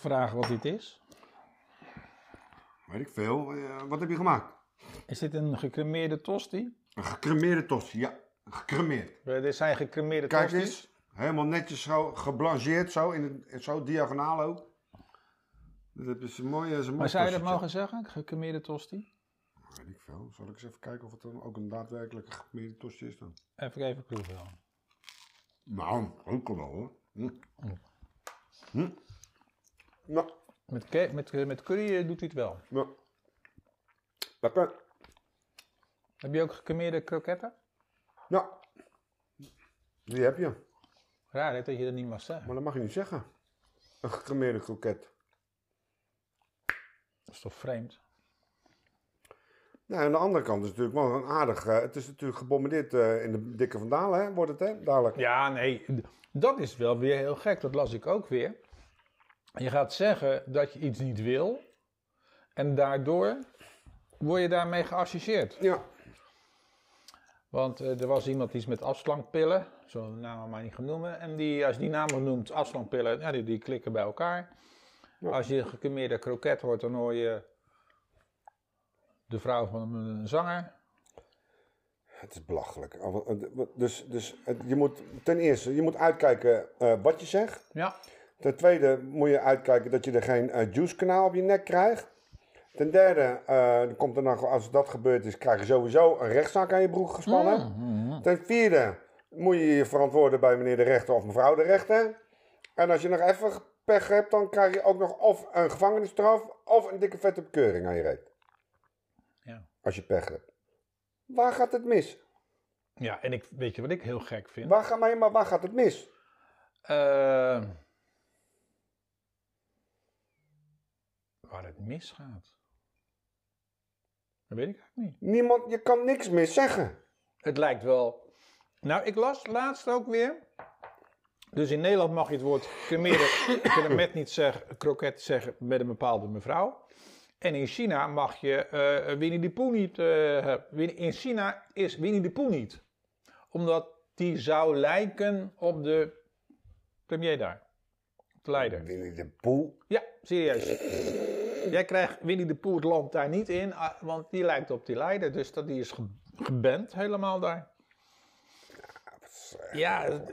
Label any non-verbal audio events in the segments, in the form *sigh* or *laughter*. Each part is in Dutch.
Ik vragen wat dit is? Weet ik veel. Eh, wat heb je gemaakt? Is dit een gecremeerde tosti? Een gecremeerde tosti, ja. Gecremeerd. Eh, Dit zijn gecremeerde Kijk tosties. eens. Helemaal netjes zo geblancheerd, zo, in het, zo diagonaal ook. Dat is een mooie, is een mooi Maar zou je dat mogen zeggen? Gecremeerde tosti? Weet ik veel. Zal ik eens even kijken of het dan ook een daadwerkelijke gecremeerde tosti is dan? Even even proeven dan. Nou, ook wel hoor. Hm. Met, met, eh, met curry eh, doet hij het wel. Lekker. Heb je ook gecremeerde kroketten? Nou, die heb je. Raar hè, dat je dat niet mag zeggen. Maar dat mag je niet zeggen. Een gecremeerde kroket. Dat is toch vreemd? Nou, aan de andere kant is het natuurlijk wel een aardig... eh, het is natuurlijk gebombardeerd in de dikke vandalen, hè? Wordt het, hè? Dadelijk. Ja, nee, dat is wel weer heel gek. Dat las ik ook weer. Je gaat zeggen dat je iets niet wil. En daardoor word je daarmee geassocieerd. Ja. Want eh, er was iemand die is met afslankpillen. Zo'n naam maar niet gaan noemen. En die, als je die naam noemt, afslankpillen, ja, die, die klikken bij elkaar. Ja. Als je een gecremeerde kroket hoort, dan hoor je de vrouw van een zanger. Het is belachelijk. Dus, dus het- je moet ten eerste je moet uitkijken eh, wat je zegt. Ja, Ten tweede moet je uitkijken dat je er geen eh, juice kanaal op je nek krijgt. Ten derde, eh, komt er nog, als dat gebeurd is, krijg je sowieso een rechtszaak aan je broek gespannen. Mhm. Ten vierde moet je je verantwoorden bij meneer de rechter of mevrouw de rechter. En als je nog even pech hebt, dan krijg je ook nog of een gevangenisstraf of een dikke vette bekeuring aan je reet. ja. Als je pech hebt. Waar gaat het mis? ja, en ik, weet je wat ik heel gek vind? Waar, ga, maar, maar waar gaat het mis? Eh, waar het misgaat. Dat weet ik eigenlijk niet. Niemand, je kan niks meer zeggen. Het lijkt wel. Nou, ik las laatst ook weer. Dus in Nederland mag je het woord cremeren, cremet *coughs* niet zeggen, kroket zeggen met een bepaalde mevrouw. En in China mag je eh Winnie de Pooh niet eh, In China is Winnie de Pooh niet. Omdat die zou lijken op de premier daar. Op de leider. Winnie de Poel. Ja, serieus. Jij krijgt Winnie de het land daar niet in, ah, want die lijkt op die leider. Dus dat, die is ge- geband helemaal daar. Ja, een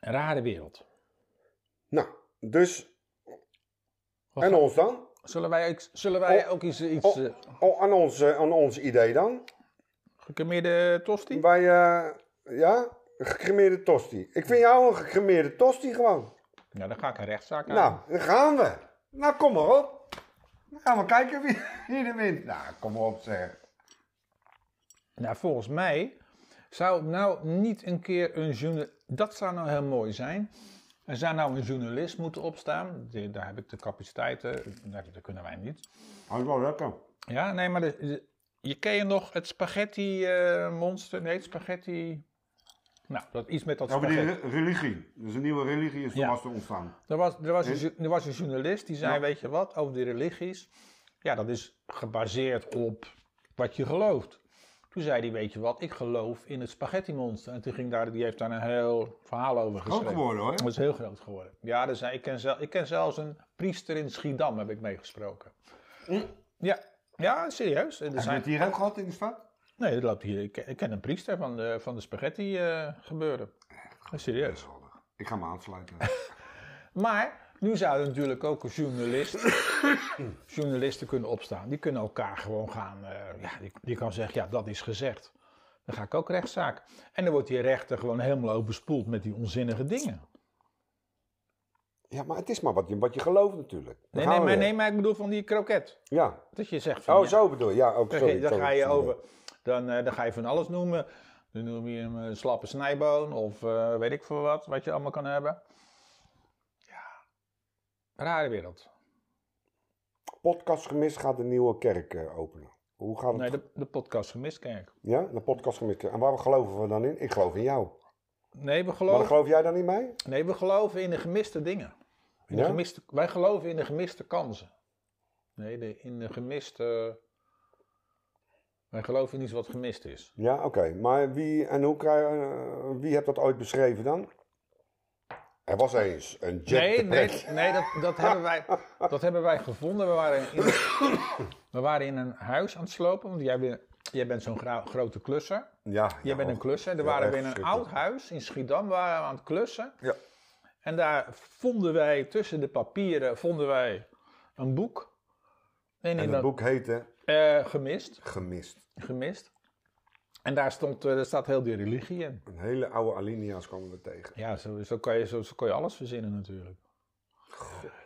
rare wereld. Nou, dus. Wat En ons dan? Zullen wij, ook- zullen wij Oh, ook iets, iets Oh, eh, oh, aan, ons, eh, aan ons idee dan? gecremeerde tosti? Wij, eh, ja, gecremeerde tosti. Ik vind jou een gecremeerde tosti gewoon. Nou, dan ga ik een rechtszaak aan. Nou, dan gaan we. Nou, kom maar op. Dan gaan we kijken wie, *laughs* wie er wint. Nou, kom maar op zeg. Nou, volgens mij zou nou niet een keer een journalist... Dat zou nou heel mooi zijn. Er zou nou een journalist moeten opstaan. Die- Daar heb ik de capaciteiten. Nou, dat kunnen wij niet. Dat is wel lekker. Ja, nee, maar de, de- je ken je nog het spaghetti eh, monster? Nee, het spaghetti... Nou, dat iets met dat Over die spaghetti. religie. Dus een nieuwe religie is Ja. vast ontstaan. Er was, er, was een, er was een journalist die zei, Ja. weet je wat, over die religies. Ja, dat is gebaseerd op wat je gelooft. Toen zei hij, weet je wat, ik geloof in het spaghetti monster. En toen ging daar, die heeft daar een heel verhaal over Groot geschreven. geworden hoor. Dat is heel groot geworden. Ja, dus hij, ik, ken zel, ik ken zelfs een priester in Schiedam, heb ik meegesproken. Ja, ja, serieus. Er Heb je zijn, het hier ook gehad in de stad? Nee, dat loopt hier. Ik, ken- een priester van de, van de spaghetti eh, gebeuren. Serieus. Geweldig. Ik ga me aansluiten. *laughs* Maar nu zou er natuurlijk ook een journalist, *coughs* journalisten kunnen opstaan. Die kunnen elkaar gewoon gaan, eh, ja, die, die kan zeggen, ja, dat is gezegd. Dan ga ik ook rechtszaak. En dan wordt die rechter gewoon helemaal overspoeld met die onzinnige dingen. Ja, maar het is maar wat je, wat je gelooft natuurlijk. Nee, nee, maar, nee, maar ik bedoel van die kroket. Ja. Dat je zegt van, Oh, ja, zo bedoel je. Ja, ook dan, sorry. ga- dan ga je over, dan, eh, dan ga je van alles noemen. Dan noem je hem een slappe snijboon of eh, weet ik veel wat, wat je allemaal kan hebben. Ja, rare wereld. Podcast gemist gaat de nieuwe kerk eh, openen. Hoe gaat het? Nee, de, de podcast gemist, kijk. Ja, de podcast gemist. En waar geloven we dan in? Ik geloof in jou. Nee, we Maar geloven... geloof jij dan in mij? Nee, we geloven in de gemiste dingen. In de Ja? gemiste, wij geloven in de gemiste kansen. Nee, de, in de gemiste Wij geloven in iets wat gemist is. Ja, oké. Maar wie en hoe krijg, eh, wie hebt dat ooit beschreven dan? Er was eens een Jack Nee, nee, nee dat, dat, hebben wij, dat hebben wij gevonden. We waren, in, we waren in een huis aan het slopen, want jij, bent- jij bent zo'n grote klusser. Ja, Jij ja, bent een och. klusser. Er Ja, waren we in een oud huis in Schiedam waren we aan het klussen. Ja. En daar vonden wij tussen de papieren vonden wij een boek. En, in En dat het boek heette eh, gemist, Gemist. gemist. En daar stond, eh, er staat heel die religie in. Een hele oude alinea's kwamen we tegen. Ja, zo, zo, kan je, zo, zo kan je alles verzinnen natuurlijk.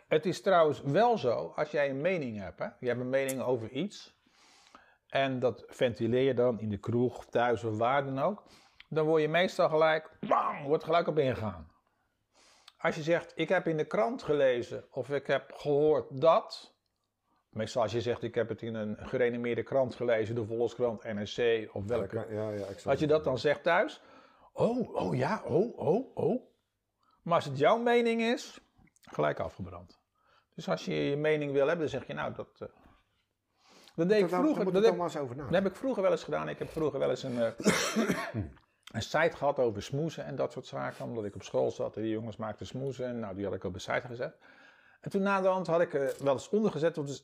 Het is trouwens wel zo, als jij een mening hebt, hè? je hebt een mening over iets, en dat ventileer je dan in de kroeg, thuis of waar dan ook, dan word je meestal gelijk, bang, wordt gelijk op ingegaan. Als je zegt, ik heb in de krant gelezen, of ik heb gehoord dat, meestal als je zegt, ik heb het in een gerenommeerde krant gelezen, de Volkskrant, NRC of welke, Ja, ja, als je dat dan zegt thuis, oh, oh ja, oh, oh, oh. Maar als het jouw mening is, gelijk afgebrand. Dus als je je mening wil hebben, dan zeg je nou dat. eh, dat deed ik Daar vroeger. heb, dat heb ik vroeger wel eens gedaan. Ik heb vroeger wel eens een, eh, *coughs* een site gehad over smoesen en dat soort zaken. Omdat ik op school zat en die jongens maakten smoesen. En nou, die had ik op de site gezet. En toen na de hand had ik er wel eens ondergezet dat het,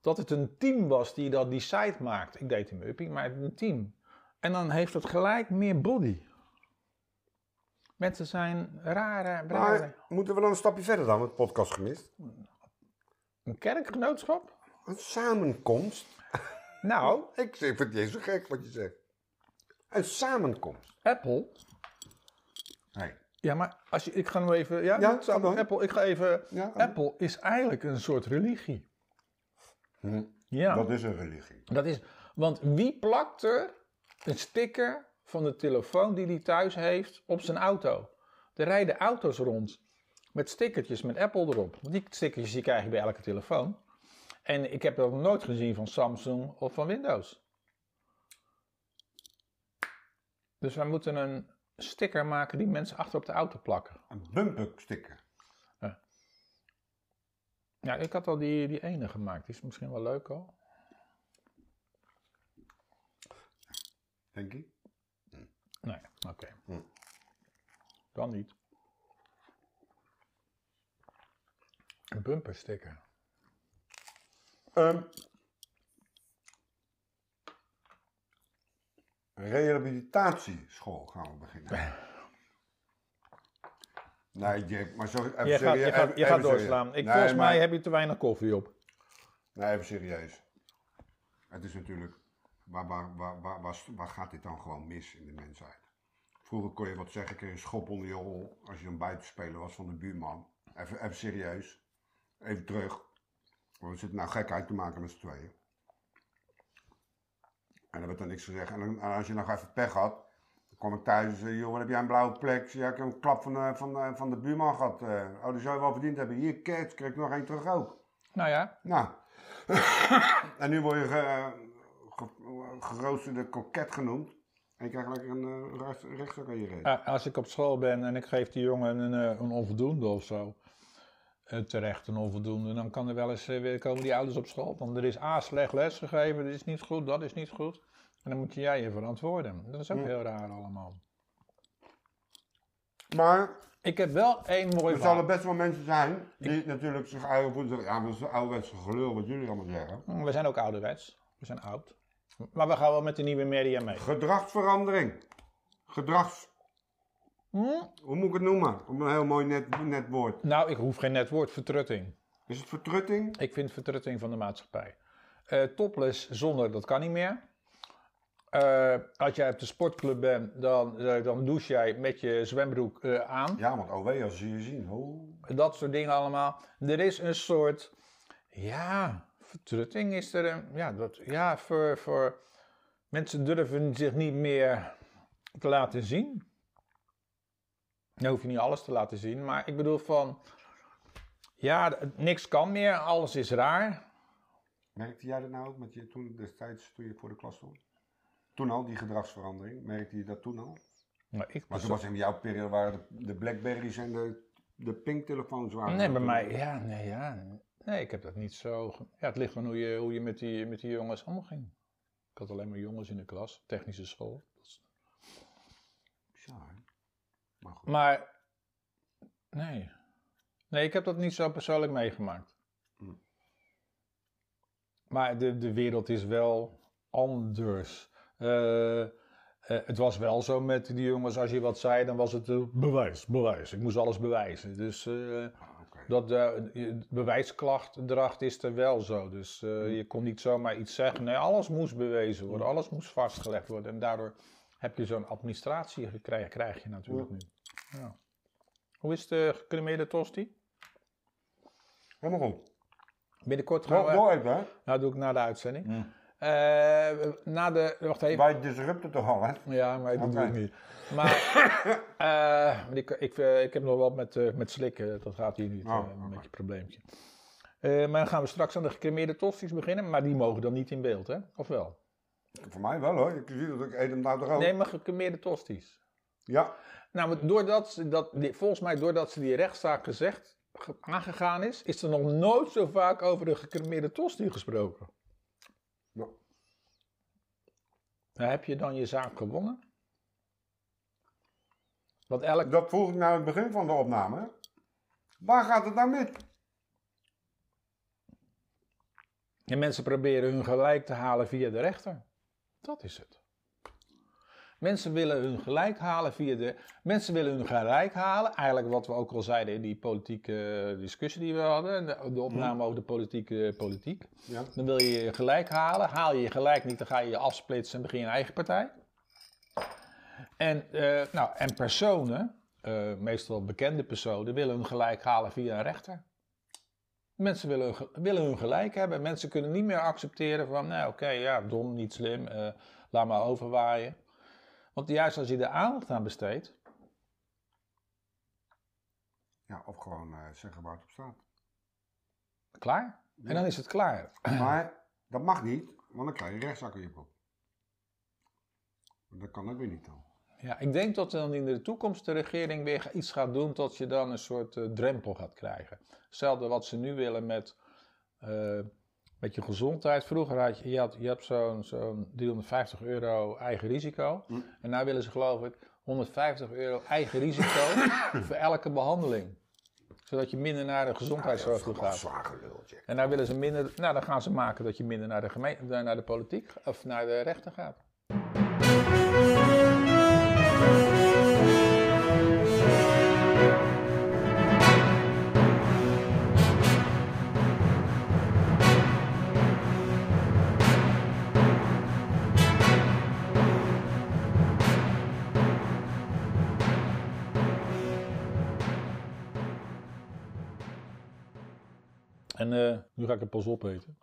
dat het een team was die dat, die site maakte. Ik deed hem uppie, maar een team. En dan heeft het gelijk meer body. Mensen zijn rare, rare. Maar moeten we dan een stapje verder dan, met podcast gemist? Een kerkgenootschap? Een samenkomst? Nou, *laughs* Ik vind het niet zo gek wat je zegt. Een samenkomst. Apple. Nee. Ja, maar als je, ik ga nu even. Ja, Ja. Apple. Ik ga even. Ja, Apple is eigenlijk een soort religie. Hm, Ja. Dat is een religie. Dat is, want wie plakt er een sticker van de telefoon die hij thuis heeft op zijn auto? Er rijden auto's rond met stickertjes met Apple erop. Want die stickertjes die krijg je bij elke telefoon. En ik heb dat nog nooit gezien van Samsung of van Windows. Dus wij moeten een sticker maken die mensen achter op de auto plakken. Een bumper sticker. Ja, ik had al die, die ene gemaakt. Die is misschien wel leuk al. Denk je? Nee, oké. Hm. Dan niet. Een bumper sticker. Ehm rehabilitatieschool gaan we beginnen. Nee, Jack, maar sorry, even Je gaat, serieus. je gaat, je even- gaat doorslaan. Ik, Nee, volgens maar- mij heb je te weinig koffie op. Nee, even serieus. Het is natuurlijk, waar, waar, waar, waar, waar, gaat dit dan gewoon mis in de mensheid? Vroeger kon je wat zeggen, kreeg je een schop onder je hol als je een buitenspeler was van de buurman. Even, even serieus. Even terug. We zitten nou gekheid te maken met z'n tweeën. En er werd dan niks gezegd. En, dan- en als je nog even pech had, dan kwam ik thuis en zei, joh, wat heb jij een blauwe plek? Ja, ik heb een klap van, de- van, van de buurman gehad. eh. oh, die zou je wel verdiend hebben. Hier, kijk, krijg ik nog één terug ook. Nou ja, Nou, *coughs* en nu word je ge, ge- geroosterde koket genoemd. En je krijgt lekker een uh, recht, rechtszaak aan je reet. eh, als ik op school ben en ik geef die jongen een, eh, een onvoldoende of zo. Eh, terecht een onvoldoende. Dan kan er wel eens eh, weer komen die ouders op school. Want er is A slecht les gegeven, dit is niet goed, dat is niet goed. En dan moet jij je verantwoorden. Dat is ook Hm. heel raar allemaal. Maar Ik heb wel één mooi er zullen best wel mensen zijn die natuurlijk zich eigen zeggen, Ja, maar dat is ouderwetse gelul wat jullie allemaal zeggen. We zijn ook ouderwets. We zijn oud. Maar we gaan wel met de nieuwe media mee. Gedragsverandering. Gedrags... Hm? Hoe moet ik het noemen? Op een heel mooi net, net woord. Nou, ik hoef geen net woord. Vertrutting. Is het vertrutting? Ik vind vertrutting van de maatschappij. Eh topless zonder, dat kan niet meer. Eh, als jij op de sportclub bent, dan, eh, dan douche jij met je zwembroek aan. Ja, want OW als je zien. Oh. Dat soort dingen allemaal. Er is een soort, ja, vertrutting is er. Een, ja, dat, ja voor, voor mensen durven zich niet meer te laten zien. Dan hoef je niet alles te laten zien, maar ik bedoel van, ja, niks kan meer, alles is raar. Merkte jij dat nou ook met je toen destijds toen je voor de klas stond? Toen al, die gedragsverandering. Merkte je dat toen al? Nou, ik Maar zoals in jouw periode waren de, de Blackberries en de, de pinktelefoons waren. Nee, bij toen- mij, ja, nee, ja. Nee, ik heb dat niet zo. Ja, het ligt maar hoe je, hoe je met, die, met die jongens omging. Ik had alleen maar jongens in de klas, technische school. Ja, hè? Maar goed. Maar, nee. Nee, ik heb dat niet zo persoonlijk meegemaakt. Hm. Maar de, de wereld is wel anders. Eh, eh, het was wel zo met die jongens, als je wat zei, dan was het eh, bewijs, bewijs. Ik moest alles bewijzen. Dus eh, Ah, oké. dat uh, bewijsklachtdracht is er wel zo. Dus eh, je kon niet zomaar iets zeggen. Nee, alles moest bewezen worden, alles moest vastgelegd worden. En daardoor heb je zo'n administratie gekregen, krijg je natuurlijk nu. Ja. Hoe is de gecremeerde tosti? Helemaal goed. Binnenkort gaan we... door even, hè? Nou, doe ik na de uitzending. Eh, na de... Wacht even. Wij disrupten toch al, hè? Ja, maar dat doe ik niet. Maar *laughs* eh, ik, ik, eh, ik heb nog wat met, eh, met slikken. Dat gaat hier niet. Oh, eh. Een beetje een probleempje. Eh, maar dan gaan we straks aan de gecremeerde tosti's beginnen. Maar die mogen dan niet in beeld, hè? Of wel? Voor mij wel, hoor. Ik zie dat ik eet hem nou toch ook. Nee, maar gecremeerde tosti's. Ja. Nou, doordat ze dat, volgens mij doordat ze die rechtszaak gezegd, ge- aangegaan is, is er nog nooit zo vaak over de gecremeerde tosti gesproken. Ja. Nou, heb je dan je zaak gewonnen? Want elk... Dat vroeg ik nou in het begin van de opname. Waar gaat het nou mis? En mensen proberen hun gelijk te halen via de rechter. Dat is het. Mensen willen hun gelijk halen via de. Mensen willen hun gelijk halen. Eigenlijk wat we ook al zeiden in die politieke discussie die we hadden. De, de opname over de politieke politiek. Ja. Dan wil je je gelijk halen. Haal je je gelijk niet, dan ga je je afsplitsen en begin je een eigen partij. En, eh, nou, en personen, eh, meestal bekende personen, willen hun gelijk halen via een rechter. Mensen willen, willen hun gelijk hebben. Mensen kunnen niet meer accepteren van, nou oké, ja, dom, niet slim, eh, laat maar overwaaien. Want juist als je er aandacht aan besteedt, ja, of gewoon eh, zeggen waar het op staat. klaar. En dan is het klaar. Maar dat mag niet, want dan krijg je rechtszaak in je kop. Dat kan ook weer niet dan. Ja, ik denk dat dan in de toekomst de regering weer iets gaat doen tot je dan een soort eh, drempel gaat krijgen. Hetzelfde wat ze nu willen met, eh, met je gezondheid. Vroeger had je, je, had, je hebt zo'n zo'n 350 euro eigen risico. Hm. En nu willen ze geloof ik 150 euro eigen risico *coughs* voor elke behandeling. Zodat je minder naar de gezondheidszorg toe gaat. Zwaar. En daar willen ze minder, nou dan gaan ze maken dat je minder naar de, gemeente, naar de politiek of naar de rechter gaat. Nu ga ik het pas opeten.